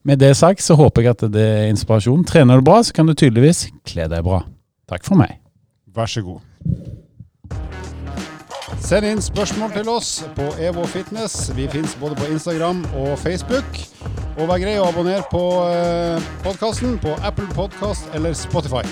S2: med det sagt så håper jeg at det er inspirasjon. Trener du bra, så kan du tydeligvis kle deg bra. Takk for meg.
S1: Vær så god. Send inn spørsmål til oss på EVO Fitness. Vi fins både på Instagram og Facebook. Og vær grei å abonnere på podkasten på Apple Podkast eller Spotify.